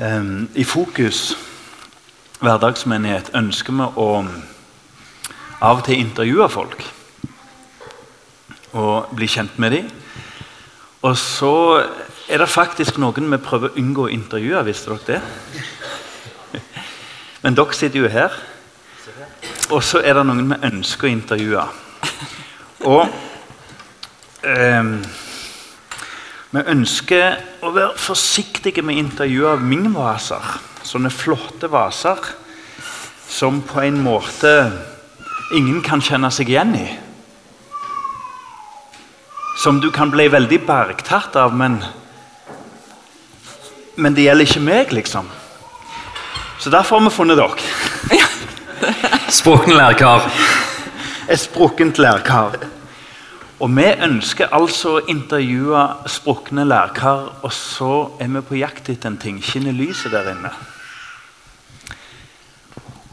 Em, I Fokus hverdagsmenighet ønsker vi å av og til intervjue folk. Og bli kjent med dem. Og så er det faktisk noen vi prøver å unngå å intervjue. Visste dere det? Men dere sitter jo her. Og så er det noen vi ønsker å intervjue. Og em, vi ønsker å være forsiktige med intervju av Ming-vaser. Sånne flotte vaser som på en måte ingen kan kjenne seg igjen i. Som du kan bli veldig bergtatt av, men Men det gjelder ikke meg, liksom. Så derfor har vi funnet dere. Sprukken lærkar. Et sprukkent lærkar. Og vi ønsker altså å intervjue sprukne lærkar, og så er vi på jakt etter en ting. Skinner lyset der inne.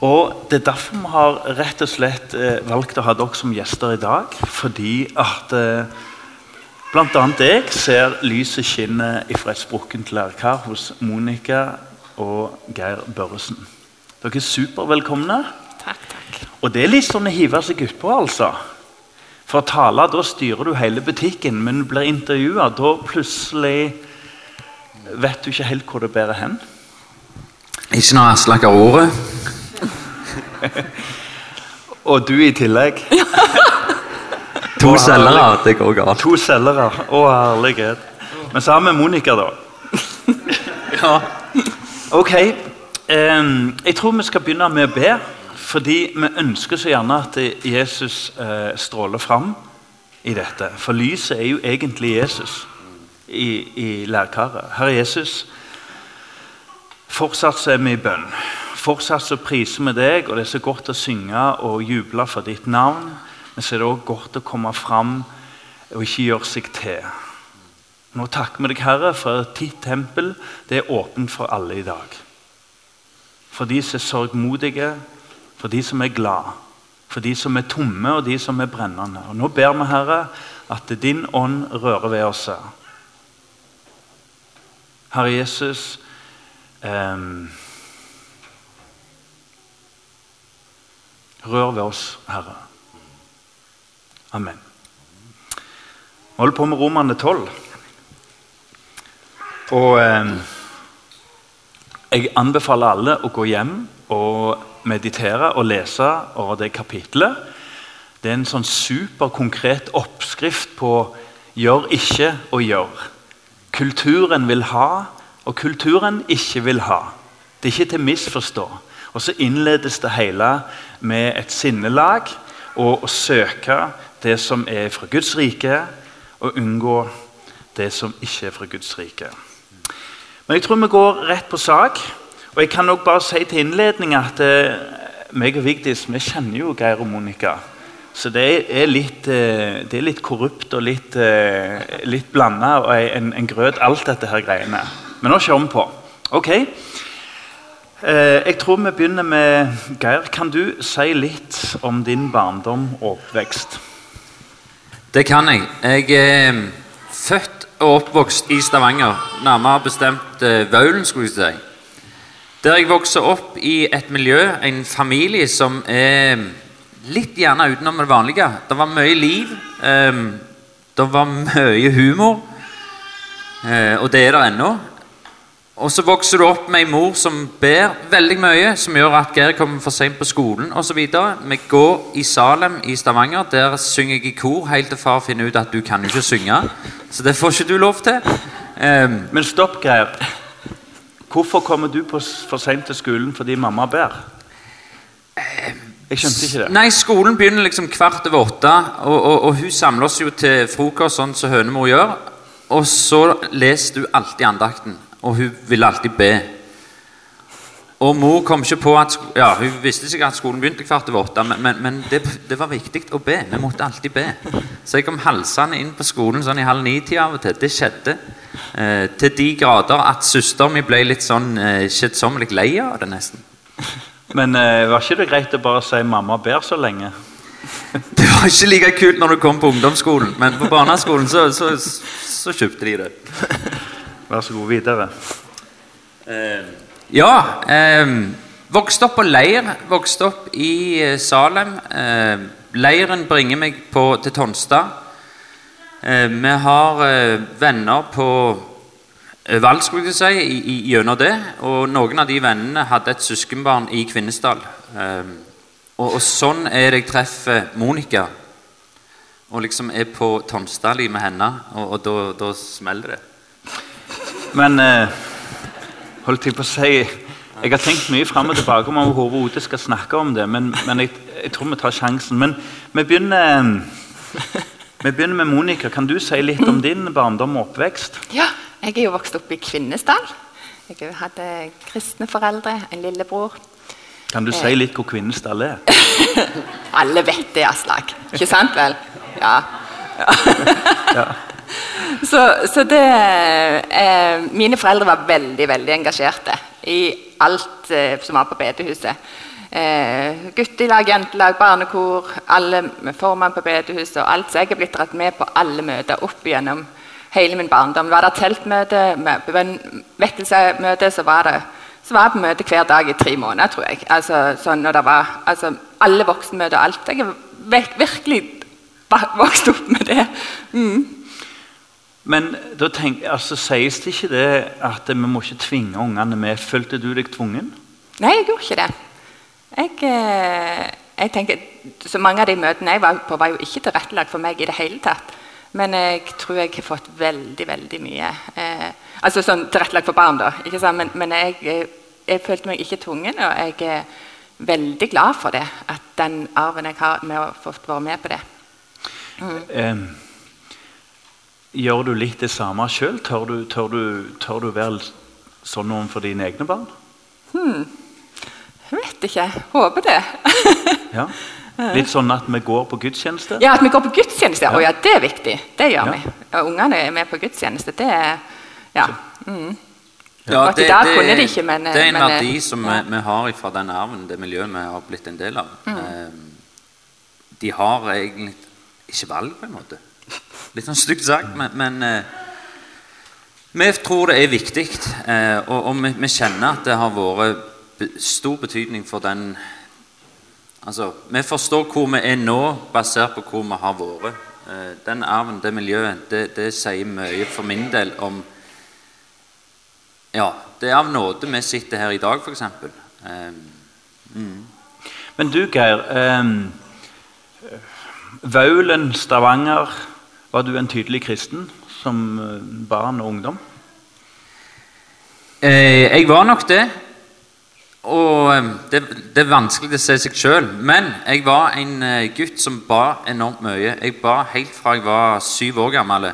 Og Det er derfor vi har rett og slett eh, valgt å ha dere som gjester i dag. Fordi at eh, bl.a. jeg ser lyset skinne fra et sprukkent lærkar hos Monica og Geir Børresen. Dere er supervelkomne. Takk, takk. Og det er litt sånn å hive seg utpå, altså. For å tale, da styrer du hele butikken, men du blir intervjua, da plutselig vet du ikke helt hvor det bærer hen. Ikke når Aslak har ordet. Og du i tillegg. To selgere, det går galt. To selgere. Å, herlighet. Men så har vi Monica, da. Ja. Ok. Um, jeg tror vi skal begynne med å be. Fordi vi ønsker så gjerne at Jesus eh, stråler fram i dette. For lyset er jo egentlig Jesus i, i lærkaret. Herre Jesus, fortsatt så er vi i bønn. Fortsatt så priser vi deg, og det er så godt å synge og juble for ditt navn. Men så er det også godt å komme fram og ikke gjøre seg til. Nå takker vi deg, Herre, for ditt tempel det er åpent for alle i dag. For de som er sorgmodige, for de som er glad, for de som er tomme og de som er brennende. Og Nå ber vi, Herre, at din ånd rører ved oss. her. Herre Jesus eh, Rør ved oss, Herre. Amen. Vi holder på med Romerne 12. Og eh, jeg anbefaler alle å gå hjem og meditere og lese over det kapitlet. Det er en sånn superkonkret oppskrift på 'gjør ikke og gjør'. Kulturen vil ha, og kulturen ikke vil ha. Det er ikke til å misforstå. Og så innledes det hele med et sinnelag og å søke det som er fra Guds rike, og unngå det som ikke er fra Guds rike. Men jeg tror vi går rett på sak. Og jeg kan nok bare si til innledning at eh, meg og Vigdis vi kjenner jo Geir og Monica. Så det er litt, eh, det er litt korrupt og litt, eh, litt blanda og en, en grøt, alt dette her greiene. Men nå kjører vi på. Ok. Eh, jeg tror vi begynner med Geir. Kan du si litt om din barndom og oppvekst? Det kan jeg. Jeg er født og oppvokst i Stavanger. Nærmere bestemt eh, Vaulen, skulle jeg si. Der jeg vokser opp i et miljø, en familie som er litt gjerne utenom det vanlige. Det var mye liv. eh, det var mye humor. eh, og det er det ennå. Og så vokser du opp med ei mor som ber veldig mye, som gjør at Geir kommer for seint på skolen osv. Vi går i Salem i Stavanger. Der synger jeg i kor helt til far finner ut at du kan jo ikke synge. Så det får ikke du lov til. Um, Men stopp, Geir. Hvorfor kommer du for seint til skolen fordi mamma ber? Jeg skjønte ikke det. nei, skolen begynner liksom kvart over åtte, og, og, og hun samler oss jo til frokost, sånn som hønemor gjør. Og så leser du alltid andakten, og hun vil alltid be. Og mor kom ikke på at ja, Hun visste ikke at skolen begynte kvart over åtte, men, men, men det, det var viktig å be. Vi måtte alltid be. Så jeg kom halsende inn på skolen sånn i halv ni-tida av og til. Det skjedde. Eh, til de grader at søsteren min ble litt sånn eh, kjedsommelig lei av det, nesten. Men eh, var ikke det greit å bare si 'mamma ber' så lenge? Det var ikke like kult når du kom på ungdomsskolen, men på barneskolen så, så, så kjøpte de det. Vær så god, videre. Eh, ja. Eh, vokste opp på leir. Vokste opp i eh, Salem. Eh, leiren bringer meg på, til Tonstad. Eh, vi har eh, venner på valg, skulle jeg si, i, i, gjennom det. Og noen av de vennene hadde et søskenbarn i Kvinesdal. Og, og, sånn er det jeg treffer Monica. Og liksom er på Tonstadli med henne, og, og da smeller det. Men holdt jeg på å si Jeg har tenkt mye fram og tilbake om om overhodet skal snakke om det, men, men jeg, jeg, tror vi tar sjansen. Men vi begynner, vi begynner med Monica. Kan du si litt om din barndom og oppvekst? Ja, jeg er jo vokst opp i Kvinesdal. Jeg hadde kristne foreldre, en lillebror. Kan du si litt hvor Kvinesdal er? Alle vet det, Aslak. Ikke sant vel? Ja. ja. Så, så det eh, Mine foreldre var veldig veldig engasjerte i alt eh, som var på bedehuset. Eh, guttelag, jentelag, barnekor, alle formann på bedehuset og alt. Så jeg er blitt dratt med på alle møter opp gjennom hele min barndom. Var det teltmøte, vekkelsemøte, så var det så var jeg på møte hver dag i tre måneder, tror jeg. Altså, sånn når det var, altså, Alle voksenmøter og alt. Jeg har virkelig vokst opp med det. Mm. Men da tenk, altså, sies det ikke det at vi må ikke tvinge ungene med? Følte du deg tvungen? Nei, jeg gjorde ikke det. Jeg, eh, jeg tenker, så Mange av de møtene jeg var på, var jo ikke tilrettelagt for meg i det hele tatt. Men jeg tror jeg har fått veldig veldig mye. Eh, altså sånn tilrettelagt for barn, da. ikke sant? Men, men jeg, jeg, jeg, følte meg ikke tvungen, og jeg er veldig glad for det. At den arven jeg har med å få være med på det. Mm. Um. Gjør du litt det samme sjøl? Tør, tør, tør, du være sånn overfor dine egne barn? Hmm. Jeg vet ikke. Håper det. ja. Litt sånn at vi går på gudstjeneste? Ja, at vi går på gudstjeneste. Ja. Oh, ja det er viktig. Det gjør ja. vi. Og ungene er med på gudstjeneste. Det er Ja. Mm. Ja, det, det, de ikke, men, det, er en men, verdi som ja. vi, vi, har fra den arven, det miljøet vi har blitt en del av. Mm. Eh, de har egentlig ikke valg, på en måte. Litt sånn stygt sagt, men, men eh, vi tror det er viktig. Eh, og, vi, kjenner at det har vært stor betydning for den Altså, Vi forstår hvor vi er nå, basert på hvor vi har vært. Eh, den arven, det miljøet, det, det sier mye for min del om Ja, det er av nåde vi sitter her i dag, f.eks. Um, mm. Men du, Geir. Um, Vaulen, Stavanger var du en tydelig kristen som eh, barn og ungdom? Eh, jeg var nok det. Og eh, det, det er vanskelig å se seg sjøl. Men jeg var en eh, gutt som ba enormt mye. Jeg ba helt fra jeg var syv år gammel.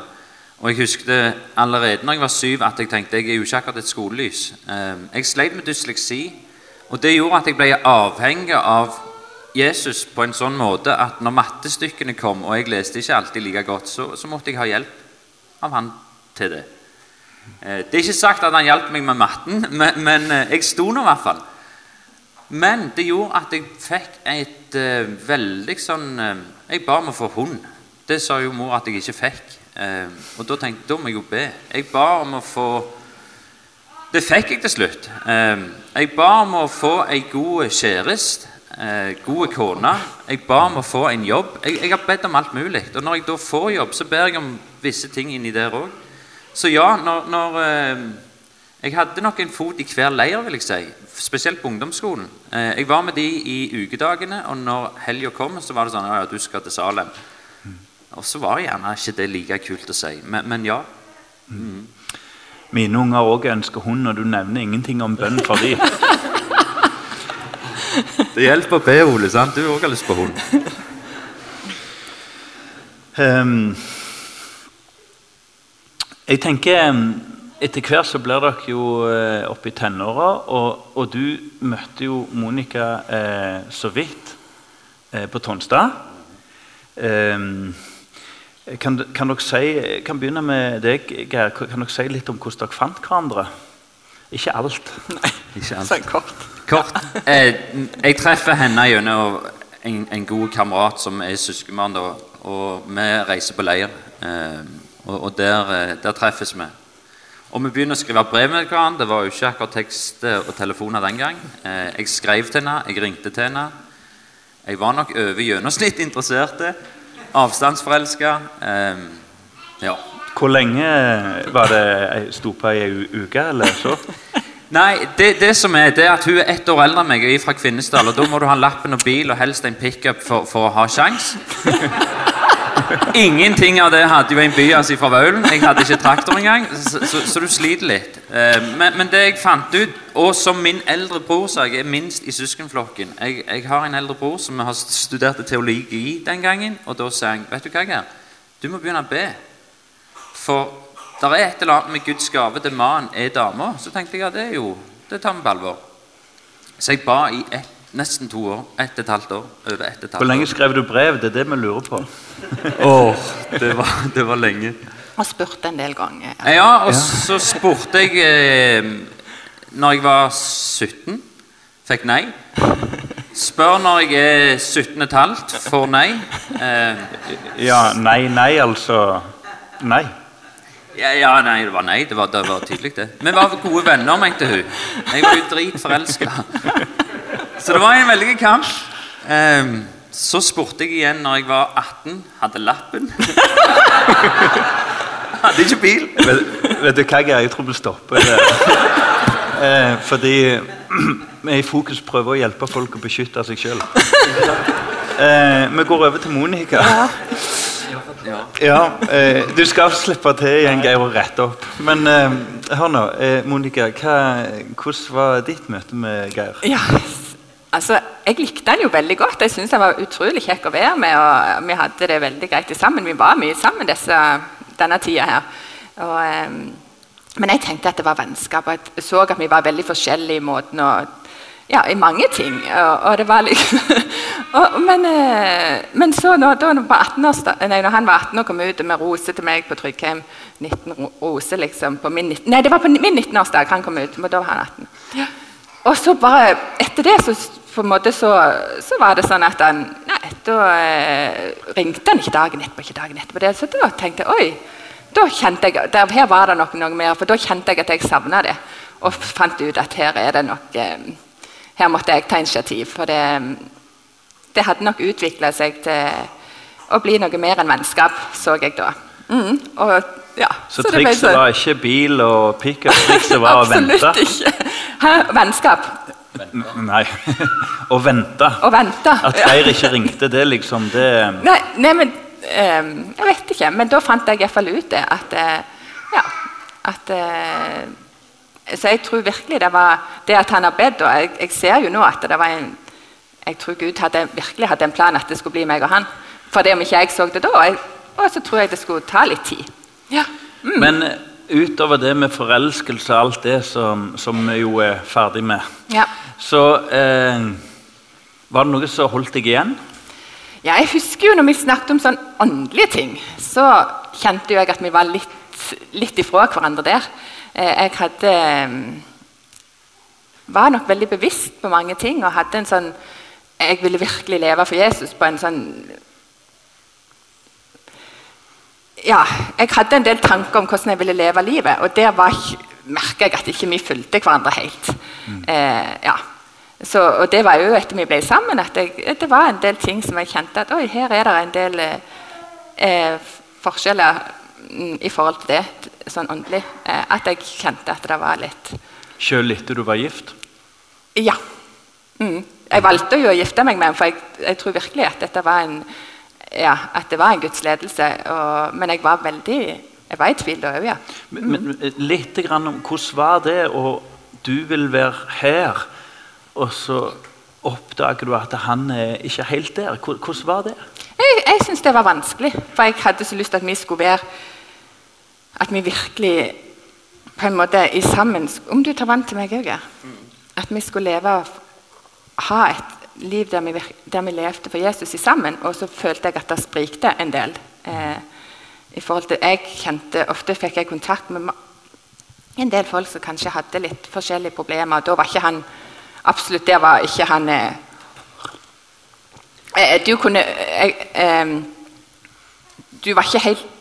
Og jeg husket allerede når jeg var syv at jeg tenkte jeg er jo ikke akkurat et skolelys. Jeg sleit med dysleksi, og det gjorde at jeg ble avhengig av Jesus på en sånn måte at når mattestykkene kom, og jeg leste ikke alltid like godt, så, så måtte jeg ha hjelp av han til det. Eh, det er ikke sagt at han hjalp meg med matten, men, men eh, jeg sto nå i hvert fall. Men det gjorde at jeg fikk et uh, veldig sånn uh, Jeg ba om å få hund. Det sa jo mor at jeg ikke fikk. Uh, og da tenkte jeg da må jeg jo be. Jeg ba om å få Det fikk jeg til slutt. jeg ba om å få ei god kjæreste eh, gode kone. Jeg ba om å få en jobb. Jeg, jeg, har bedt om alt mulig. Og når jeg da får jobb, så ber jeg om visse ting inni der òg. Så ja, når, når eh, Jeg hadde nok en fot i hver leir, vil jeg si. Spesielt på ungdomsskolen. Eh, jeg var med de i ukedagene, og når helga kom, så var det sånn ja, du skal til Salem. Og så var gjerne ikke det like kult å si. Men, men ja. Mm. Mine unger òg ønsker hund, og du nevner ingenting om bønn for dem. Det hjelper å be, Ole. sant? Du òg har lyst på hund. Um, jeg tenker Etter hvert så blir dere jo eh, oppe i tenåra, og, og, du møtte jo Monica eh, så vidt eh, på Tonstad. Um, kan, kan, dere si, kan begynne med deg, Geir. Kan dere si litt om hvordan dere fant hverandre? Ikke alt. Nei, ikke alt. Sånn kort. Kort. Eh, jeg treffer henne gjennom en, en, god kamerat som er søskenbarn. Og vi reiser på leir. Eh, og, og der, eh, der, treffes vi. Og vi begynner å skrive brev med hverandre. Det var jo ikke akkurat tekst og telefoner den gang. Eh, jeg skrev til henne, jeg ringte til henne. Jeg var nok over gjennomsnitt interessert. Avstandsforelska. Eh, ja. Hvor lenge var det sto på ei uke, eller så? Nei, det, det, som er, det er at hun er ett år eldre enn meg og er fra Kvinesdal. Og da må du ha lappen og bil og helst en pickup for, for å ha sjans. Ingenting av det hadde jo en byas fra Vaulen. Jeg hadde ikke traktor engang, så, så, så du sliter litt. Eh, men, men, det jeg fant ut, og som min eldre bror sa, jeg er minst i søskenflokken jeg, jeg, har en eldre bror som har studert teologi den gangen, og da sa han Vet du hva, Geir? Du må begynne å be. For det er et eller annet med Guds gave til mannen er dama. Så tenkte jeg at det er jo, det tar vi på alvor. Så jeg ba i et, Nesten to år. Ett og et halvt år. Over ett og et halvt år. Hvor lenge skrev du brev? Det er det vi lurer på. oh, det, var, det var lenge. Og spurte en del ganger. Ja, ja og ja. så spurte jeg eh, når jeg var 17. Fikk nei. Spør når jeg er 17 15, får nei. Eh, ja, nei, nei, altså Nei. Ja, ja, nei, det var nei. Det var, det var tydelig, det. Vi var gode venner, mente hun. Jeg var jo dritforelska. Så det var en veldig kamp. Um, så spurte jeg igjen når jeg var 18, hadde lappen. hadde ikke bil. Vet, vet du hva, Geir? Jeg tror vi stopper det. Eh, fordi vi i Fokus prøver å hjelpe folk å beskytte seg sjøl. Eh, vi går over til Monica. Ja. Ja, eh, Du skal slippe til igjen, Geir, og rette opp. Men eh, hør nå, eh, Monica. Hva, hvordan var ditt møte med Geir? Ja, altså, Jeg likte han jo veldig godt. Jeg syns han var utrolig kjekk å være med. og Vi hadde det veldig greit sammen. Vi var mye sammen disse, denne tida her. Og, eh, men jeg tenkte at det var vennskap. og Jeg så at vi var veldig forskjellige i måten å ja, i mange ting. Og, og det var liksom og, men, eh, men, så når, da, nei, når, han var 18 og kom ut med rose til meg på Tryggheim 19 rose liksom, på min, Nei, det var på min 19-årsdag han kom ut. men da var han 18. Og så bare etter det så, på en måte så, så var det sånn at han Nei, da eh, ringte han ikke dagen etterpå. ikke dagen etterpå det, Så da tenkte jeg oi, da kjente jeg, der, her var det nok noe mer. For da kjente jeg at jeg savna det. Og fant ut at her er det nok eh, her måtte jeg ta initiativ. For det, det hadde nok utvikla seg til å bli noe mer enn vennskap, så jeg da. Mm, og, ja, så, så trikset så... var ikke bil og pickup, trikset var å vente? Absolutt ikke. Hæ? Vennskap. Nei. å vente. Vente. At Geir ikke ringte, det liksom det Nei, nei men um, Jeg vet ikke. Men da fant jeg iallfall ut det. At uh, ja, at uh, så jeg tror virkelig det var det at han har bedt. og jeg, jeg, ser jo nå at det var en jeg tror Gud hadde, virkelig hadde en plan at det skulle bli meg og han. For det om ikke jeg så det da, jeg, og så tror jeg det skulle ta litt tid. Ja. Mm. Men eh, utover det med forelskelse og alt det som, som vi jo er ferdig med, ja. så eh, var det noe som holdt deg igjen? Ja, jeg husker jo når vi snakket om sånn åndelige ting, så kjente jo jeg at vi var litt, litt ifra hverandre der. Eh, jeg hadde eh, var nok veldig bevisst på mange ting og hadde en sånn Jeg ville virkelig leve for Jesus på en sånn Ja, jeg hadde en del tanker om hvordan jeg ville leve livet, og der merka jeg at ikke vi fulgte hverandre helt. Mm. Eh, ja. Så, og det var jo etter vi ble sammen, at jeg, det var en del ting som jeg kjente at oi, her er det en del eh, forskjeller mm, i forhold til det sånn åndelig. Eh, at jeg kjente at det var litt Sjøl etter du var gift? Ja. Mm. Jeg valgte jo å gifte meg med ham, for jeg, jeg, tror virkelig at dette var en ja, at det var en Guds ledelse. Og, men jeg var veldig jeg var i tvil da òg, ja. Mm. Men, men, eh, litt grann om hvordan var det, og du vil være her, og så oppdager du at han er ikke helt der. Hvordan var det? Jeg, jeg syns det var vanskelig, for jeg hadde så lyst til at vi skulle være at vi virkelig på en måte i sammen Om du tar vann til meg òg, At vi skulle leve ha et liv der vi, der vi, levde for Jesus i sammen. Og så følte jeg at det sprikte en del. Eh, i forhold til, jeg kjente, Ofte fikk jeg kontakt med en del folk som kanskje hadde litt forskjellige problemer. Da var ikke han Absolutt, der var ikke han eh, eh Du kunne eh, Du var ikke helt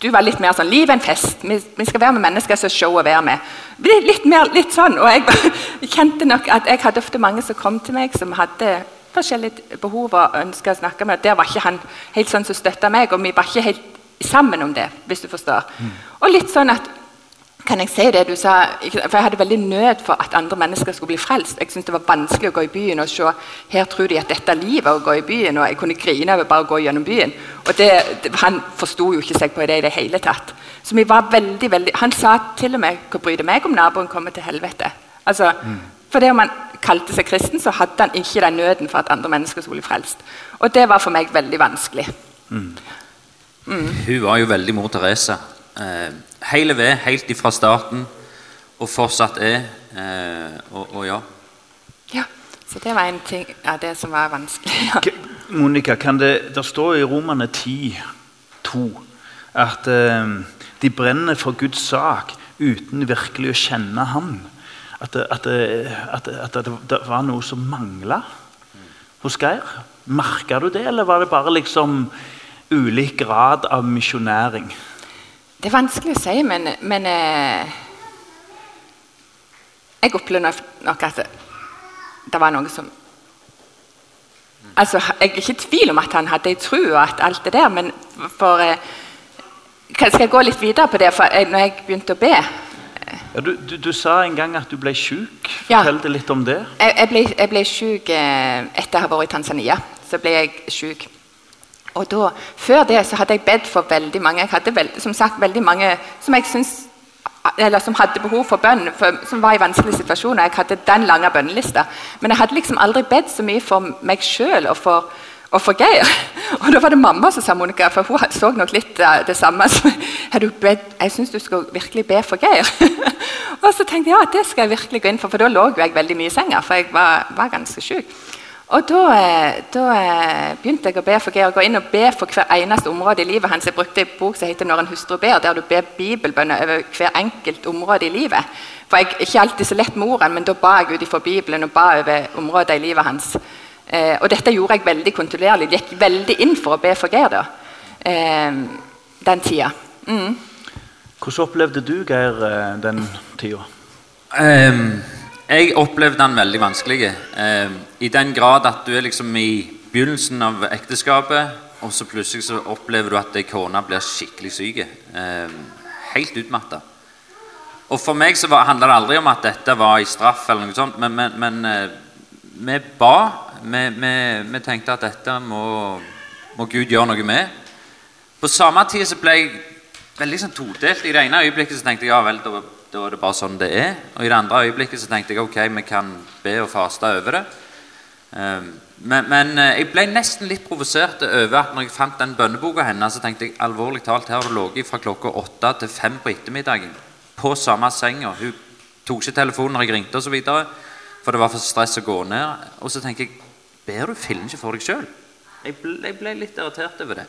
du var litt mer sånn 'Livet er en fest. Vi, vi skal være med mennesker som er show å være med.' Litt, litt mer litt sånn. Og jeg kjente nok at jeg hadde ofte mange som kom til meg, som hadde forskjellige behov og ønsker å snakke med. Der var ikke han helt sånn som støtta meg, og vi var ikke helt sammen om det. hvis du forstår. Mm. Og litt sånn at kan jeg si det du sa? For Jeg hadde veldig nød for at andre mennesker skulle bli frelst. Jeg syntes det var vanskelig å gå i byen og se her tror de at dette er livet å gå i byen. Og jeg kunne grine over bare å gå gjennom byen. Og det, det, Han forsto jo ikke seg på det i det hele tatt. Så vi var veldig, veldig, Han sa til og med hva bryr det meg om naboen kommer til helvete? Altså, mm. For det om han kalte seg kristen, så hadde han ikke den nøden for at andre mennesker skulle bli frelst. Og det var for meg veldig vanskelig. Mm. Mm. Hun var jo veldig mor Teresa. Eh, hele ved, helt ifra starten, og fortsatt er. Eh, og, og, ja. Ja, så det var en ting av det som var vanskelig. Ja. Monica, kan det, det står i Romane 10, 2, at eh, de brenner for Guds sak uten virkelig å kjenne Ham. At, det, at, det, at, at det, var noe som mangla hos Geir. Merka du det, eller var det bare liksom ulik grad av misjonæring? Det er vanskelig å si, men, men eh, Jeg opplever nok at det var noe som altså, Jeg er ikke i tvil om at han hadde ei tro og at alt det der, men for eh, Skal jeg gå litt videre på det? For jeg, når jeg begynte å be ja, du, du, du, sa en gang at du ble sjuk. Fortell ja. litt om det. Jeg, jeg ble, jeg ble sjuk eh, etter å ha vært i Tanzania. Så ble jeg sjuk. Og da, Før det så hadde jeg bedt for veldig mange. Jeg hadde veld, som sagt veldig mange som jeg syns eller som hadde behov for bønn, for, som var i vanskelige situasjoner. Jeg hadde den lange bønnelista. Men jeg hadde liksom aldri bedt så mye for meg sjøl og og for Geir. Og da var det mamma som sa Monica, for hun så nok litt uh, det samme. som bedt, Jeg syns du skulle virkelig be for Geir. og så tenkte jeg ja, det skal jeg virkelig gå inn for, for da lå jeg veldig mye i senga, for jeg var, var ganske sjuk. Og da, eh, da, eh, begynte jeg å be for Georg, gå inn og be for hver eneste område i livet hans. Jeg brukte en bok som heter 'Når en hustru ber', der du ber bibelbønner over hver enkelt område i livet. For jeg er ikke alltid så lett med ordene, men da ba jeg ut ifra Bibelen og ba over områder i livet hans. Eh, og dette gjorde jeg veldig kontinuerlig. Gikk veldig inn for å be for Geir da, eh, den tida. Mm. Hvordan opplevde du Geir eh, den tida? Um jeg opplevde den veldig vanskelig. Eh, I den grad at du er liksom i begynnelsen av ekteskapet, og så plutselig så opplever du at kona blir skikkelig syk. Eh, helt utmatta. Og for meg så handla det aldri om at dette var i straff, eller noe sånt, men, men, men eh, vi ba. Vi, vi, vi, tenkte at dette må, må, Gud gjøre noe med. På samme tid så ble jeg veldig sånn todelt. I det ene øyeblikket så tenkte jeg ja vel, da da er det bare sånn det er. Og i det andre øyeblikket så tenkte jeg ok, vi kan be og faste over det. Ehm, men, men eh, jeg ble nesten litt provosert over at når jeg fant den bønneboka hennes, så tenkte jeg alvorlig talt, her har det ligget fra klokka åtte til fem på ettermiddagen på samme senga. Hun tok ikke telefonen når jeg ringte, videre, for det var for stress å gå ned. Og så tenker jeg ber du fillen ikke for deg sjøl? Jeg, jeg ble litt irritert over det.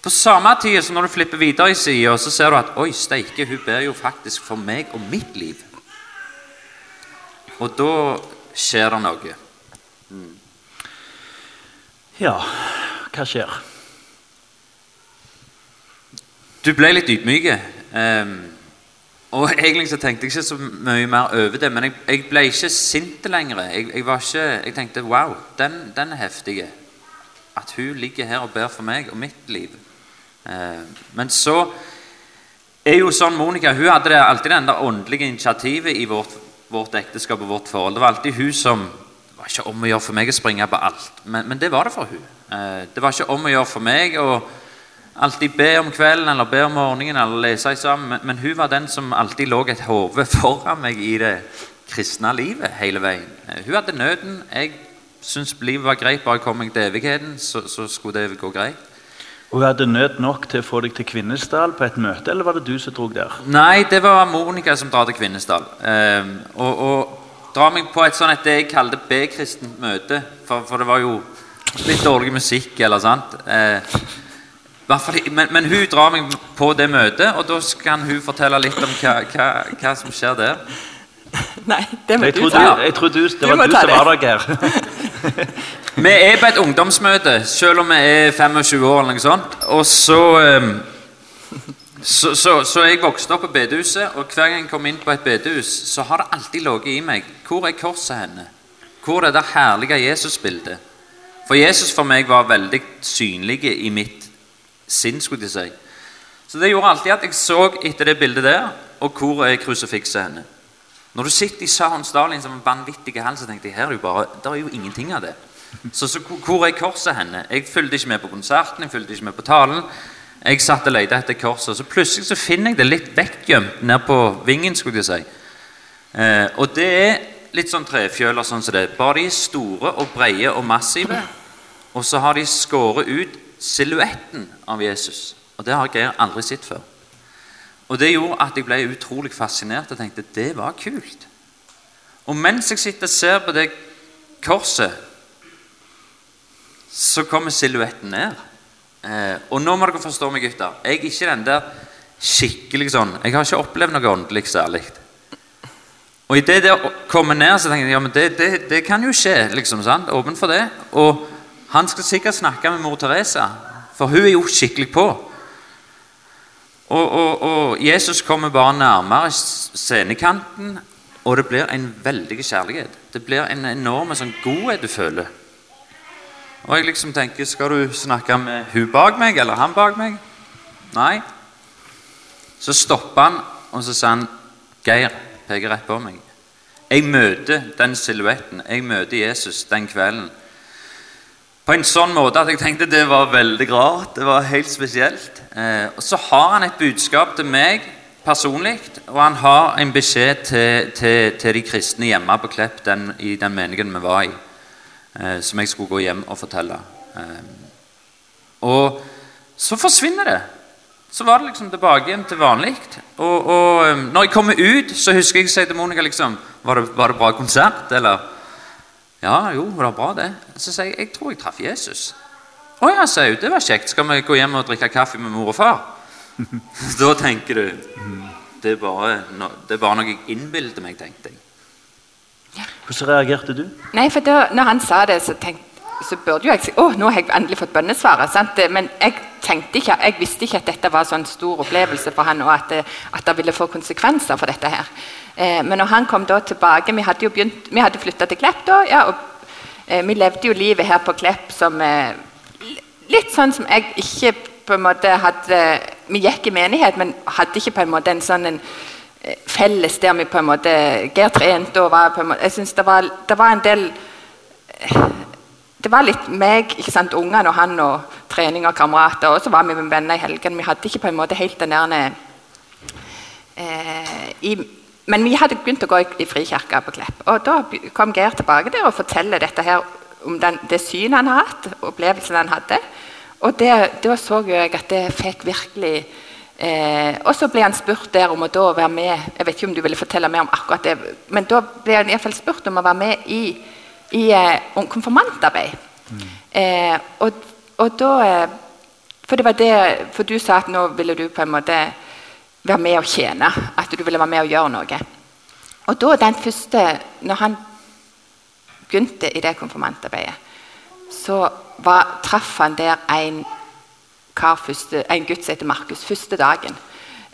På samme tid som når du flipper videre i sida, så ser du at oi, steike, hun ber jo faktisk for meg og mitt liv. Og da skjer det noe. Mm. Ja, hva skjer? Du ble litt ydmyk. Um, og egentlig så tenkte jeg ikke så mye mer over det, men jeg, jeg ble ikke sint lenger. Jeg, jeg, ikke, jeg tenkte wow, den, den er heftig. At hun ligger her og ber for meg og mitt liv. Eh, men så er jo sånn Monica hun hadde det alltid det åndelige initiativet i vårt, vårt, ekteskap og vårt forhold. Det var alltid hun som Det var ikke om å gjøre for meg å springe på alt, men, men det var det for hun. Eh, det var ikke om å gjøre for meg å alltid be om kvelden eller be om morgenen eller lese sammen, men, men hun var den som alltid lå et hode foran meg i det kristne livet hele veien. Eh, hun hadde nøden. Jeg syntes livet var greit bare kom meg til evigheten, så, så skulle det gå greit. Og hadde nød nok til å få deg til Kvinesdal på et møte, eller var det du som dro der? Nei, det var Monica som drar til Kvinesdal. Um, og, og drar meg på et sånt et det jeg kalte B-kristent møte. For, for, det var jo litt dårlig musikk, eller sant. Eh, men, men, hun drar meg på det møtet, og da kan hun fortelle litt om hva, hva, hva som skjer der. Nei, det må jeg du ta. Jeg tror du, det var du, som var der, Geir. vi er på et ungdomsmøte, selv om vi er 25 år, eller noe sånt. Og så um, Så, så, så jeg vokste opp på bedehuset, og hver gang jeg kom inn på et bedehus, så har det alltid ligget i meg Hvor er korset henne? Hvor er det herlige Jesusbildet? For Jesus for meg var veldig synlig i mitt sinn. skulle jeg si. Så det gjorde alltid at jeg så etter det bildet der, og hvor er krusifikset henne? Når du sitter i Sahon Stalin som en vanvittig hell, så tenkte jeg her er jo bare, der er jo ingenting av det. Så, så hvor er korset henne? Jeg fulgte ikke med på konserten, jeg fulgte ikke med på talen. Jeg satt og lette etter korset, så plutselig så finner jeg det litt vekkgjemt ned på vingen. skulle jeg si. Eh, og det er litt sånn trefjøler sånn som det. Bare de er store og brede og massive. Og så har de skåret ut silhuetten av Jesus. Og det har Geir aldri sett før. Og det gjorde at jeg ble utrolig fascinert og tenkte det var kult. Og mens jeg sitter og ser på det korset, så kommer silhuetten ned. Eh, og nå må dere forstå meg, gutter. Jeg er ikke den der skikkelig sånn Jeg har ikke opplevd noe åndelig særlig. Og idet det kommer ned, så tenker jeg ja, men det, det, det kan jo skje. liksom, sant? Åpen for det. Og han skal sikkert snakke med mor Teresa, for hun er jo skikkelig på. Og, og, og Jesus kommer bare nærmere scenekanten, og det blir en veldig kjærlighet. Det blir en enorm sånn godhet du føler. Og jeg liksom tenker Skal du snakke med hun bak meg eller han bak meg? Nei. Så stopper han, og så sier han Geir peker rett på meg. Jeg møter den silhuetten. Jeg møter Jesus den kvelden. På en sånn måte at jeg tenkte det var veldig rart. Det var helt spesielt. Eh, og Så har han et budskap til meg personlig, og han har en beskjed til, til, til de kristne hjemme på Klepp den, i den meningen vi var i eh, som jeg skulle gå hjem og fortelle. Eh, og så forsvinner det. Så var det liksom tilbake igjen til vanlig. Og, og eh, når jeg kommer ut, så husker jeg å si til Monica liksom Var det, var det bra konsert, eller? Ja, jo, det var bra, det. Så sier jeg jeg tror jeg traff Jesus. Å ja, sier hun. Det var kjekt. Skal vi gå hjem og drikke kaffe med mor og far? da tenker du det er, bare, det er bare noe jeg innbilder meg, tenkte jeg. Hvordan reagerte du? Nei, for da når han sa det, så, tenkte, så burde jo jeg si å, nå har jeg endelig fått bønnesvaret. Sant? Men jeg tenkte ikke, jeg visste ikke at dette var en sånn stor opplevelse for han, og at det, at det ville få konsekvenser for dette her. Eh, men når han kom da tilbake Vi hadde jo begynt, vi hadde flytta til Klepp da, ja, og eh, vi levde jo livet her på Klepp som eh, Litt sånn som jeg ikke på en måte hadde Vi gikk i menighet, men hadde ikke på en måte en sånn en, felles der vi på en måte Geir trente og var på en måte Jeg syns det, det, var en del Det var litt meg, ikke sant, ungene og han og trening og kamerater. Og så var vi med venner i helgen. Vi hadde ikke på en måte helt den der eh, Men vi hadde begynt å gå i, i Frikirka på Klepp. Og da kom Geir tilbake der og forteller dette her om den, det synet han har hatt, opplevelsen han hadde. Og da så jeg at det fikk virkelig Eh, og så ble han spurt der om å da være med Jeg vet ikke om du ville fortelle mer om akkurat det, men da ble han i hvert fall spurt om å være med i, i eh, konfirmantarbeid. Mm. Eh, og, og, da eh, For det var det For du sa at nå ville du på en måte være med og tjene. At du ville være med og gjøre noe. Og da den første Når han begynte i det konfirmantarbeidet, så var, traff han der en kar første, en gutt som heter Markus, første dagen.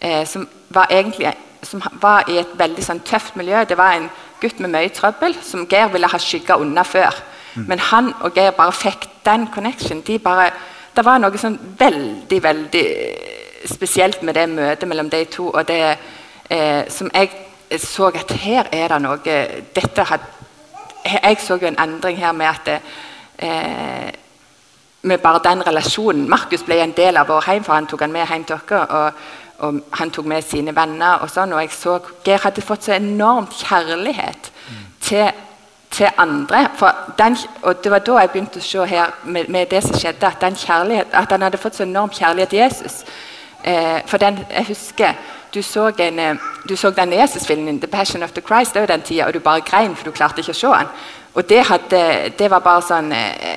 Eh, som, var egentlig, som var i et veldig sånn, tøft miljø. Det var en gutt med mye trøbbel som Geir ville ha skygga unna før. Mm. Men han og Geir bare fikk den connection. De bare, det var noe sånn veldig, veldig spesielt med det møtet mellom de to. og det eh, som jeg så at her er det noe dette had, Jeg så jo en endring her med at eh, med bare den relasjonen. Markus ble en del av vår heim, for han tok han med hjem til oss. Og, han tok med sine venner. og sånn, og jeg så Geir hadde fått så enormt kjærlighet til, til, andre. Den, og Det var da jeg begynte å se her med, med det som skjedde, at, at han hadde fått så enorm kjærlighet til Jesus. Eh, for den, jeg husker du så, en, eh, du så den Jesus-filmen, 'The Passion of the Christ', det var den tida, og du bare grein for du klarte ikke å se den. Og det, hadde, det var bare sånn eh,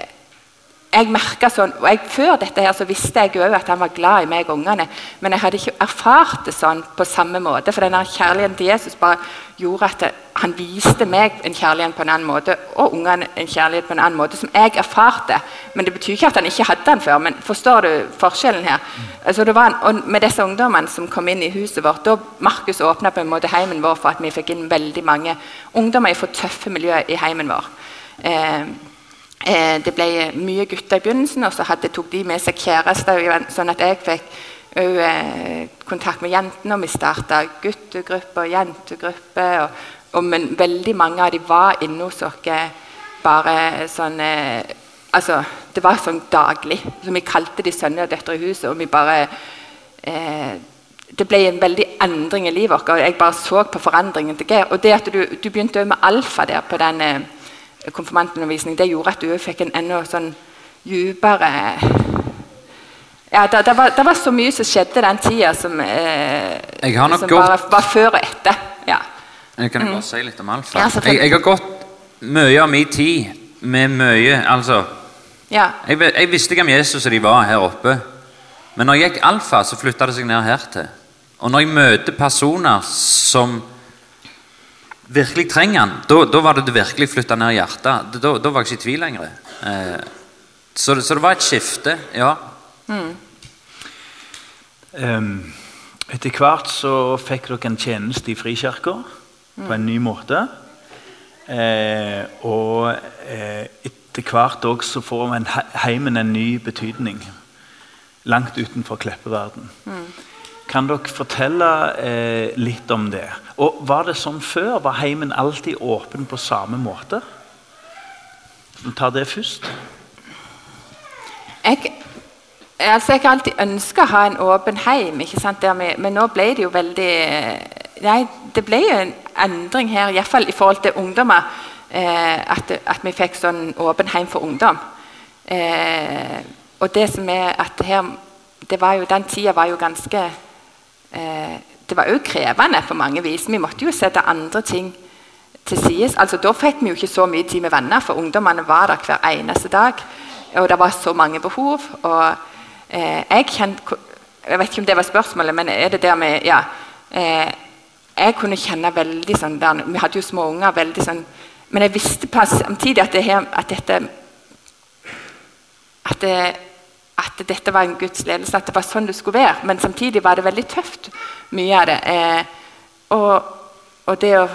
jeg merket sånn, og jeg, Før dette her så visste jeg òg at han var glad i meg og ungene, men jeg hadde ikke erfart det sånn på samme måte. For denne kjærligheten til Jesus bare gjorde at han viste meg en kjærlighet på en annen måte, og ungene en kjærlighet på en annen måte, som jeg erfarte. Men det betyr ikke at han ikke hadde den før. men Forstår du forskjellen her? Altså var, og Med disse ungdommene som kom inn i huset vårt, da Markus åpna på en måte heimen vår for at vi fikk inn veldig mange ungdommer fra tøffe miljøer i heimen vår. Eh, Eh, det ble mye gutter i begynnelsen, og så hadde, tok de med seg kjærester. Sånn at jeg fikk òg eh, kontakt med jentene, og vi starta guttegruppe og jentegruppe. Og, og, men veldig mange av de var inne hos oss bare sånn eh, Altså, det var sånn daglig. Så vi kalte de sønner og døtre i huset, og vi bare eh, det ble en veldig endring i livet vårt. og Jeg bare så på forandringen til Geir. Og det at du, du begynte med alfa der på den eh, konfirmantundervisning, det gjorde at du fikk en enda sånn dypere ja, det, det, var, det, var, så mye som skjedde den tida som, eh, som gått, var, var, før og etter. Ja. Jeg kan jeg bare mm. si litt om alfa? Ja, jeg, jeg, har gått mye av min tid med mye Altså ja. jeg, jeg, visste hvem Jesus og de var her oppe. Men når jeg gikk alfa, så flytta det seg ned her til. Og når jeg møter personer som virkelig trenger han, da, da var det det virkelig flytta ned hjertet. Da, da, var jeg ikke i tvil lenger. Eh, så, så, det var et skifte, ja. Mm. Um, etter hvert så fikk dere en tjeneste i Frikirka mm. på en ny måte. Eh, og eh, etter hvert også får heimen en ny betydning. Langt utenfor Kleppeverden. Mm. Kan dere fortelle eh, litt om det? Og Var det sånn før? Var heimen alltid åpen på samme måte? Vi tar det først. Jeg, altså jeg har alltid ønska å ha en åpen heim, vi, men nå ble det jo veldig Nei, det ble jo en endring her, iallfall i forhold til ungdommer. Eh, at, at, vi fikk sånn åpen heim for ungdom. Eh, og det som er at her det var jo, Den tida var jo ganske eh, Det var jo krevende på mange vis. Vi måtte jo sette andre ting til side. Altså, da fikk vi jo ikke så mye tid med venner, for ungdommene var der hver eneste dag. Og det var så mange behov. og eh, jeg, kjent, jeg vet ikke om det var spørsmålet, men er det der med ja, eh, Jeg kunne kjenne veldig sånn der, Vi hadde jo små unger. veldig sånn, Men jeg visste samtidig at, det her, at dette at det, at dette var en Guds ledelse, at det var sånn det skulle være. Men samtidig var det veldig tøft, mye av det. Eh, og, og, det å,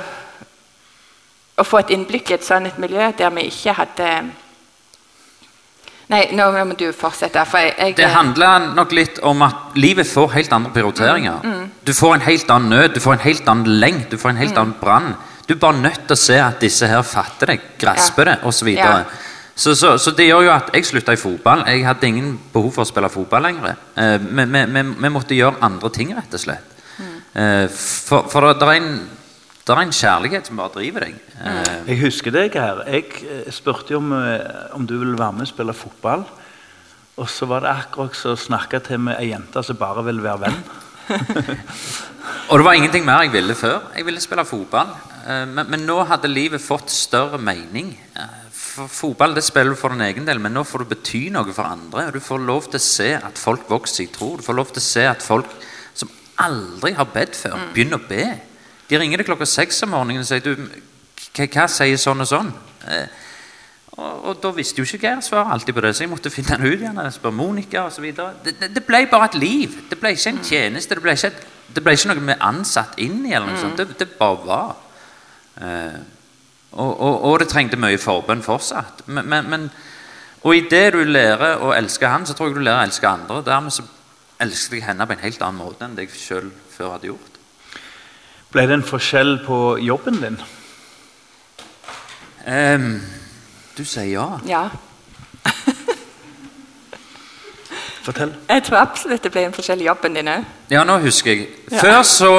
å, få et innblikk i et sånt miljø der vi ikke hadde Nei, nå må du fortsette. Jeg, jeg, det handler nok litt om at livet får helt andre prioriteringer. Mm, mm. Du får en helt annen nød, du får en helt annen lengt, du får en helt mm. annen brann. Du er bare nødt til å se at disse her fatter deg, grasper det osv. Ja. Så, så, så, det gjør jo at jeg slutta i fotball. Jeg hadde ingen behov for å spille fotball lenger. Eh, vi, vi, vi, måtte gjøre andre ting, rett og slett. Mm. Eh, for, for det, er en, det, er en, kjærlighet som bare driver deg. Eh, jeg husker deg her. Jeg eh, spurte om, eh, om du ville være med og spille fotball. Og så var det akkurat som å snakke til med ei jente som bare ville være venn. og det var ingenting mer jeg ville før. Jeg ville spille fotball. Eh, men, men nå hadde livet fått større mening for fotball det spiller du for din egen del, men nå får du bety noe for andre. og Du får lov til å se at folk vokser i tro. Du får lov til å se at folk som aldri har bedt før, mm. begynner å be. De ringer deg klokka seks om morgenen og sier du, hva, sier sånn og sånn. Eh, og, og, Da visste jo ikke jeg svaret alltid på det, så jeg måtte finne den ut igjen. Spørre Monica osv. Det, det, det ble bare et liv. Det ble ikke en mm. tjeneste. Det ble ikke, et, det ble ikke noe vi ansatt inn i. eller noe sånt. Mm. Det, det bare var. Eh, og, og, og, det trengte mye forbønn fortsatt. Men, men, men, og idet du lærer å elske han, så tror jeg du lærer å elske andre. Dermed så elsket jeg henne på en helt annen måte enn det jeg sjøl før hadde gjort. Ble det en forskjell på jobben din? Um, du sier ja. Ja. Fortell. Jeg tror absolutt det ble en forskjell i jobben din òg. Ja, nå husker jeg. Før så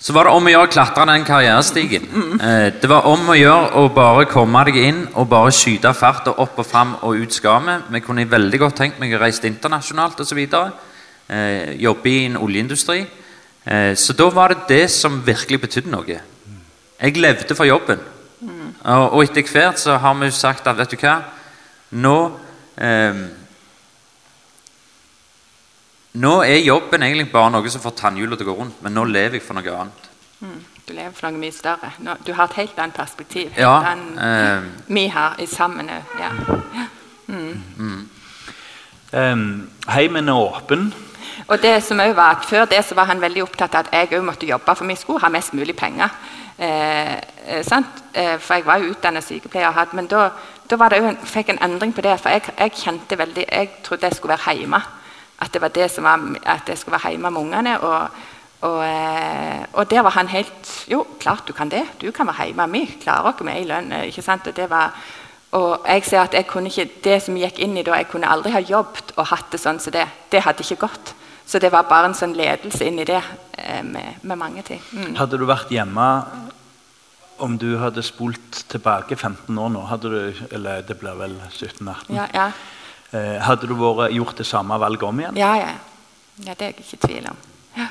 så var det om å gjøre å klatre den karrierestigen. Eh, det var om å gjøre å bare komme deg inn og bare skyte farta opp og fram og ut skal vi. Vi kunne veldig godt tenkt meg å reise internasjonalt osv. Eh, jobbe i en oljeindustri. Eh, så da var det det som virkelig betydde noe. Jeg levde for jobben. Og, og etter hvert så har vi sagt at vet du hva, Nå eh, Nå er jobben egentlig bare noe som får tannhjula til å gå rundt, men nå lever jeg for noe annet. Mm. Du lever for noe mye større. Nå, du har et helt annet perspektiv. Ja, enn eh, vi har i sammen òg. Ja. Ja. Um, heimen er åpen. Og det som også var at Før det så var han veldig opptatt av at jeg òg måtte jobbe, for vi skulle ha mest mulig penger. Eh, eh, sant? Eh, for jeg var jo utdannet sykepleier, men da, da var det jo en, fikk jeg en endring på det. For jeg, jeg kjente veldig, jeg trodde jeg skulle være hjemme. At det var det som var, at jeg skulle være hjemme med ungene. Og, og, eh, og der var han helt Jo, klart du kan det. Du kan være hjemme. Vi klarer oss med ei lønn. eh, ikke sant? Og det var... Og jeg ser at jeg kunne ikke, Det som gikk inn i da, jeg kunne aldri ha jobbet og hatt det sånn som det. Det hadde ikke gått. Så det var bare en sånn ledelse inn i det eh, med, med mange ting. Mm. Hadde du vært hjemme om du hadde spolt tilbake 15 år nå, hadde du, eller det blir vel 17-18, Ja, ja, hadde du vært, gjort det samme valget om igjen? ja, ja. ja, det er jeg ikke i tvil om. Ja.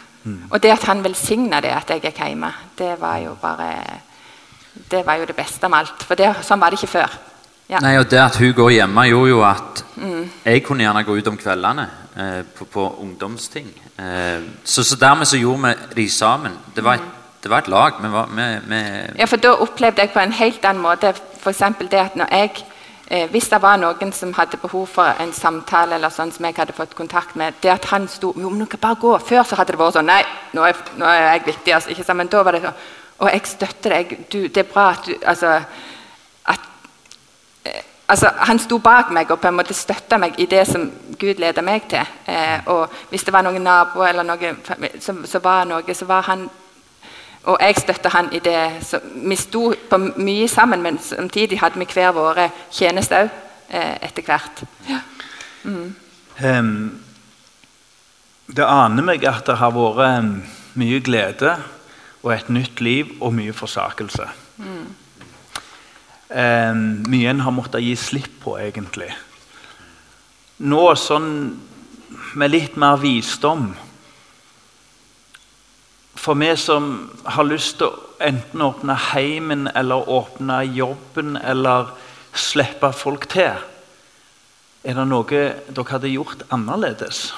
Og det at han velsigna det at jeg gikk hjemme, det var jo bare Det var jo det beste med alt. For det, sånn var det ikke før. Ja. Nei, og Det at hun går hjemme, gjorde jo at jeg kunne gjerne gå ut om kveldene eh, på, på ungdomsting. Eh, så, så dermed så gjorde vi de sammen. Det var et, det var et lag. Vi var, vi, vi, Ja, for da opplevde jeg på en helt annen måte f.eks. det at når jeg eh, Hvis det var noen som hadde behov for en samtale, eller sånn som jeg hadde fått kontakt med Det at han sto jo, men bare gå. Før så hadde det vært sånn Nei, nå er, nå er jeg viktig. Altså, ikke sant? Men da var det sånn Og jeg støtter deg. Du, det er bra at du Altså at eh, Altså, han sto bak meg og på en måte støtta meg i det som Gud leder meg til. Eh, og hvis det var noen naboer eller noe som, som var noe, så var han og jeg støtta han i det. Så vi sto på mye sammen, men samtidig hadde vi hver våre tjenester òg eh, etter hvert. Ja. Em, det aner meg at det har vært mye glede og et nytt liv og mye forsakelse. Em, mye en har måttet gi slipp på, egentlig. Nå sånn med litt mer visdom For vi som har lyst til å enten åpne heimen eller åpne jobben eller slippe folk til er det noe dere hadde gjort annerledes?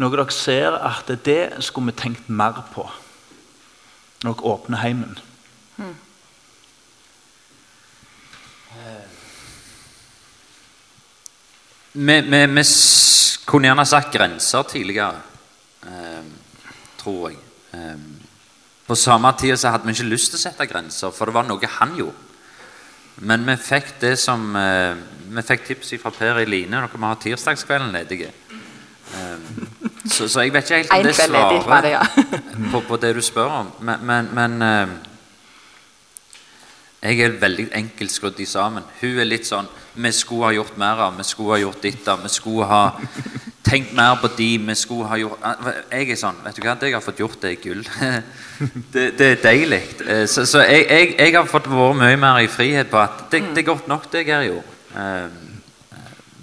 Noe dere ser at det skulle vi tenkt mer på når dere åpner heimen? vi, vi, vi kunne gjerne sagt grenser tidligere, eh, tror jeg. Eh, på samme tid så hadde vi ikke lyst til å sette grenser, for det var noe han gjorde. Men vi fikk det som eh, Vi fikk tips fra Per i Line. Dere må ha tirsdagskvelden ledige. Eh, så, så jeg vet ikke helt om det ja. på, på det du spør om. Men, men, men eh, jeg er veldig enkelt skrudd i sammen. Hun er litt sånn Vi skulle ha gjort mer av, vi skulle ha gjort ditt av, vi skulle ha tenkt mer på de, vi skulle ha gjort Jeg er sånn Vet du hva, det jeg har fått gjort, det er gull. det, det er deilig. Eh, Så, så jeg, jeg, jeg har fått vært mye mer i frihet på at det, det er godt nok, det jeg gjorde. Eh,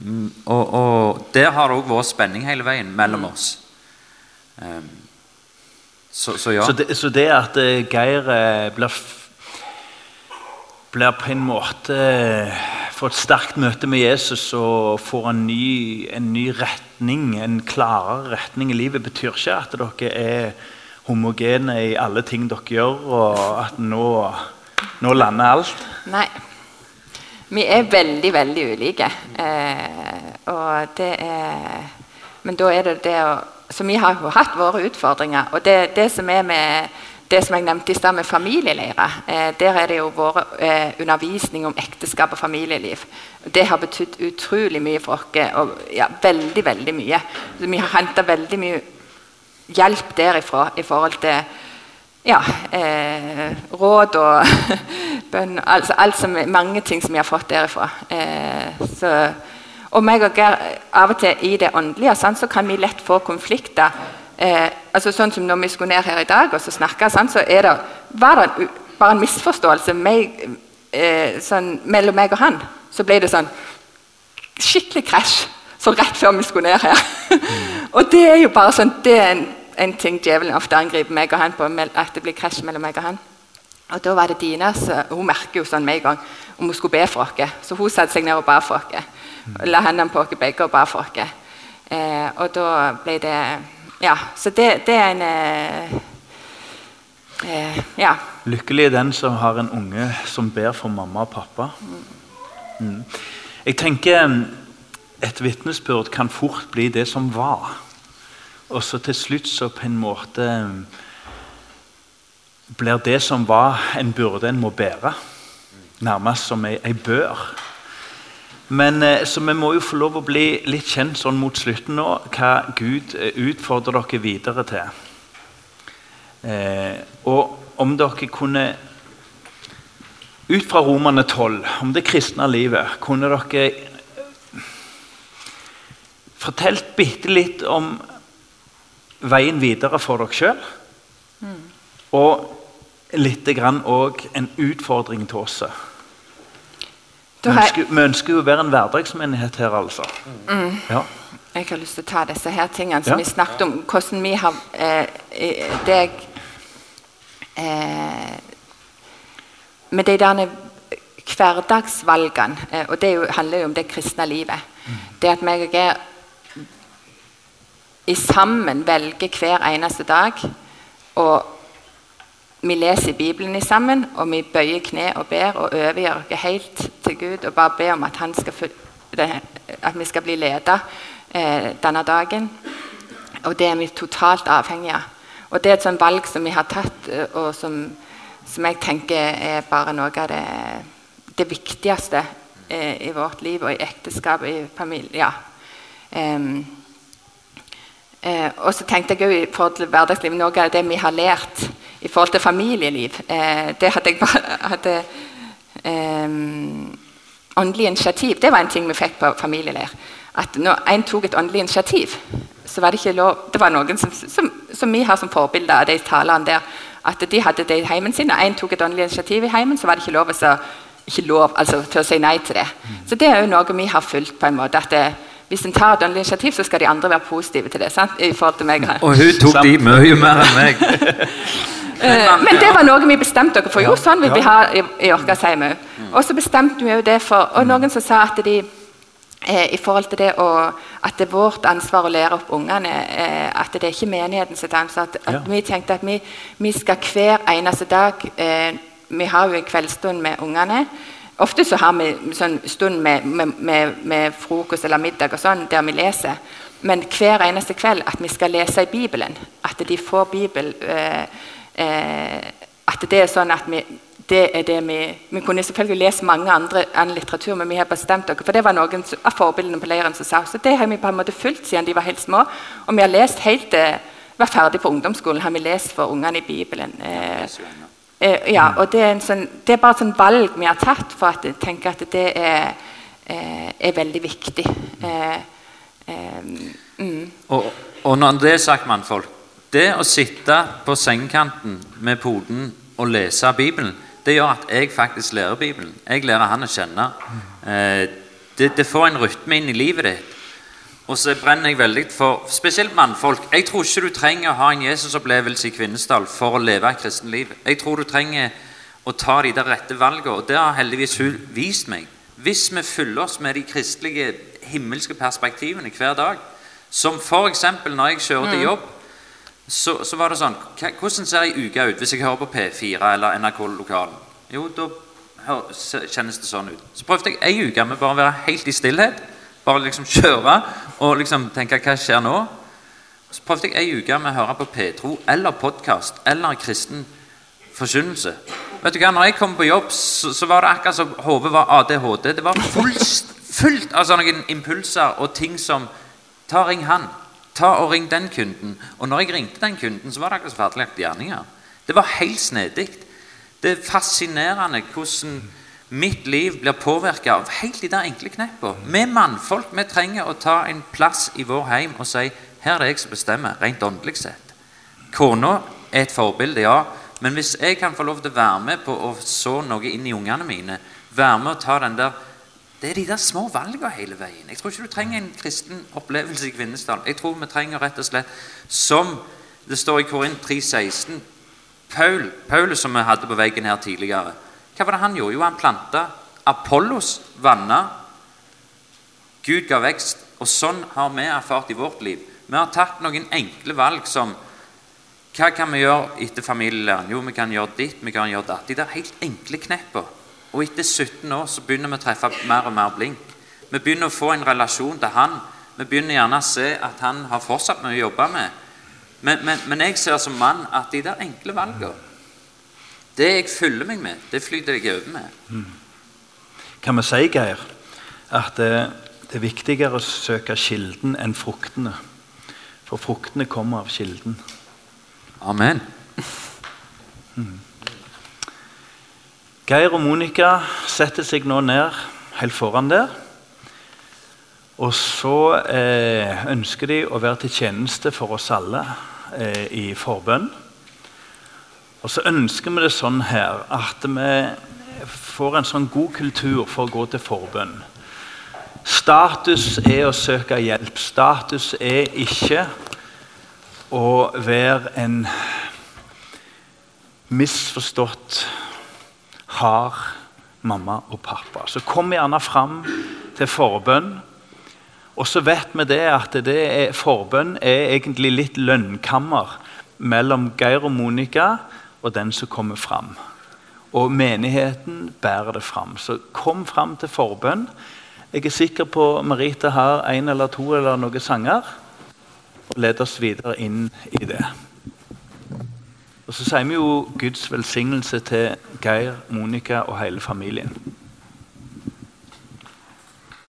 mm, og, og der har det òg vært spenning hele veien mellom oss. Eh, Så, så ja. Så, det, så det at eh, Geir eh, blir, blir på en måte eh, får et sterkt møte med Jesus og får en ny, en ny retning, en klarere retning i livet, betyr ikke at dere er homogene i alle ting dere gjør, og at nå, nå lander alt. Nei. Vi er veldig, veldig ulike. Eh, og det er Men da er det det å Så vi har jo hatt våre utfordringer. Og det, det som er med det som jeg nevnte i stad med familieleirer, eh, der er det jo vår eh, undervisning om ekteskap og familieliv. Det har betydd utrolig mye for oss. Og ja, veldig, veldig mye. Så vi har henta veldig mye hjelp derifra i forhold til ja, eh, råd og bønn altså, altså, Mange ting som vi har fått derifra. Eh, så, og meg og Geir, av og til i det åndelige sant, så kan vi lett få konflikter. Eh, altså Sånn som når vi skulle ned her i dag og så snakke, sånn, så er det, var det bare en misforståelse meg, eh, sånn, mellom meg og han. Så ble det sånn skikkelig krasj så rett før vi skulle ned her. og det er jo bare sånn Det er en, en ting djevelen ofte angriper meg og han på, at det blir krasj mellom meg og han. Og da var det Dina så, Hun merker jo sånn med en gang om hun skulle be for oss. Så hun satte seg ned og ba for oss. La hendene på oss begge og ba for oss. Eh, og da ble det Ja, så det, det er en eh, eh, Ja. Lykkelig er den som har en unge som ber for mamma og pappa. Mm. Jeg tenker mm, et vitnesbyrd kan fort bli det som var. Og så til slutt så på en måte mm, blir det som var, en byrde en må bære. Nærmest som ei bør. Men eh, Så vi må jo få lov å bli litt kjent sånn mot slutten nå, hva Gud eh, utfordrer dere videre til. Eh, og om dere kunne Ut fra Romerne 12, om det kristne livet, kunne dere fortalt bitte litt om veien videre for dere sjøl? Og litt grann òg en utfordring til oss. Vi ønsker, vi ønsker jo å være en hverdagsmenighet her, altså. Ja. Jeg har lyst til å ta disse her tingene som Ja. vi snakket om. Hvordan vi har eh, deg eh, Med de der hverdagsvalgene, eh, og det jo, handler jo om det kristne livet Det at meg og jeg i sammen velger hver eneste dag og vi leser Bibelen sammen, og vi bøyer kne og ber og overgir oss helt til Gud og bare ber om at, skal, at vi skal bli ledet eh, denne dagen. Og det er vi totalt avhengige av. Og det er et sånt valg som vi har tatt, eh, og som, som jeg tenker er bare noe av det, det viktigste eh, i vårt liv og i ekteskap og i familie. Ja. Um, Eh, og så tenkte jeg òg i forhold til hverdagsliv, Noe av det vi har lært i forhold til familieliv eh, Det hadde jeg bare hadde, eh, Åndelig initiativ det var en ting vi fikk på familieleir. At når en tok et åndelig initiativ, så var det ikke lov Det var noen som, som, som vi har som forbilder av de talerne der. At de hadde det i heimen sin, og en tok et åndelig initiativ i heimen, så var det ikke lov, så, ikke lov altså, til å si nei til det. Så det er jo noe vi har fulgt på en måte. at det, hvis en tar et åndelig initiativ, så skal de andre være positive til det. sant? I forhold til meg. Og hun tok de mye mer enn meg. Eh, Men det var noe vi bestemte oss for. Jo, sånn vil vi ha i, i Orkasheim òg. Og så bestemte vi jo det for Og noen som sa at de eh, i forhold til det å, at det er vårt ansvar å lære opp ungene, eh, at det er ikke menigheten sitt ansvar. At, at Ja. Vi tenkte at vi, vi skal hver eneste dag eh, Vi har jo en kveldsstund med ungene. Ofte så har vi sånn stund med, med, med, med frokost eller middag og sånn, der vi leser. Men hver eneste kveld at vi skal lese i Bibelen. At de får Bibel eh, At det er sånn at vi det er det vi, vi kunne selvfølgelig lese mange andre annen litteratur, men vi har bestemt oss, for det var noen av forbildene på leiren som sa. Så det har vi på en måte fulgt siden de var helt små. Og vi har lest helt til var ferdig på ungdomsskolen, har vi lest for ungene i Bibelen. Eh, eh, ja, og det er, en sånn, det er bare et sånn valg vi har tatt for at jeg tenker at det er, eh, er veldig viktig. Eh, eh, mm. Og, og når det er sagt, mannfolk Det å sitte på sengekanten med poden og lese Bibelen, det gjør at jeg faktisk lærer Bibelen. Jeg lærer han å kjenne. Eh, det, det får en rytme inn i livet ditt. Og så brenner jeg veldig for spesielt mannfolk. Jeg tror ikke du trenger å ha en Jesusopplevelse i Kvinesdal for å leve et kristen liv. Jeg tror du trenger å ta de der rette valgene, og det har heldigvis hun vist meg. Hvis vi fyller oss med de kristelige, himmelske perspektivene hver dag, som f.eks. når jeg kjører til jobb, så, så var det sånn Hvordan ser ei uke ut hvis jeg hører på P4 eller NRK Lokalen? Jo, da kjennes det sånn ut. Så prøvde jeg ei uke med bare å være helt i stillhet. Bare liksom kjøre og liksom tenke hva skjer nå? Så prøvde jeg ei uke med å høre på Petro eller podkast eller kristen forkynnelse. Vet du hva, når jeg kom på jobb, så, så var det akkurat som hodet var ADHD. Det var fullst, fullt av sånne impulser og ting som Ta ring han. Ta og ring den kunden. Og når jeg ringte den kunden, så var det akkurat som ferdiglagte gjerninger. Det var helt snedig. Det er fascinerende hvordan mitt liv blir påvirka av helt de der enkle kneppene. Vi mannfolk vi trenger å ta en plass i vår heim og si her er det jeg som bestemmer, rent åndelig sett. Kona er et forbilde, ja. Men hvis jeg kan få lov til å være med på å så noe inn i ungene mine, være med å ta den der Det er de der små valgene hele veien. Jeg tror ikke du trenger en kristen opplevelse i Kvinesdal. Jeg tror vi trenger rett og slett, som det står i Korint 3,16 Paul, Paulus, som vi hadde på veggen her tidligere, hva var det han gjorde? Jo, han planta. Apollos vanna. Gud ga vekst. Og sånn har vi erfart i vårt liv. Vi har tatt noen enkle valg som Hva kan vi gjøre etter familielæren? Jo, vi kan gjøre ditt, vi kan gjøre datt. De der helt enkle knepper. Og etter 17 år så begynner vi å treffe mer og mer blink. Vi begynner å få en relasjon til han. Vi begynner gjerne å se at han har fortsatt mye å jobbe med. Men, men, men jeg ser som mann at de der enkle valgene Det jeg fyller meg med, det flyter jeg over med. Kan vi si, Geir, at det, det er viktigere å søke kilden enn fruktene? For fruktene kommer av kilden. Amen. Geir og Monica setter seg nå ned helt foran der. Og så eh, ønsker de å være til tjeneste for oss alle eh, i forbønn. Og så ønsker vi det sånn her at vi får en sånn god kultur for å gå til forbønn. Status er å søke hjelp. Status er ikke å være en misforstått har mamma og pappa. Så kom gjerne fram til forbønn. Og så vet vi det at det er, forbønn er egentlig litt lønnkammer mellom Geir og Monica og den som kommer fram. Og menigheten bærer det fram. Så kom fram til forbønn. Jeg er sikker på Marita har en eller to eller noen sanger. Og led oss videre inn i det. Og så sier vi jo Guds velsignelse til Geir, Monica og hele familien.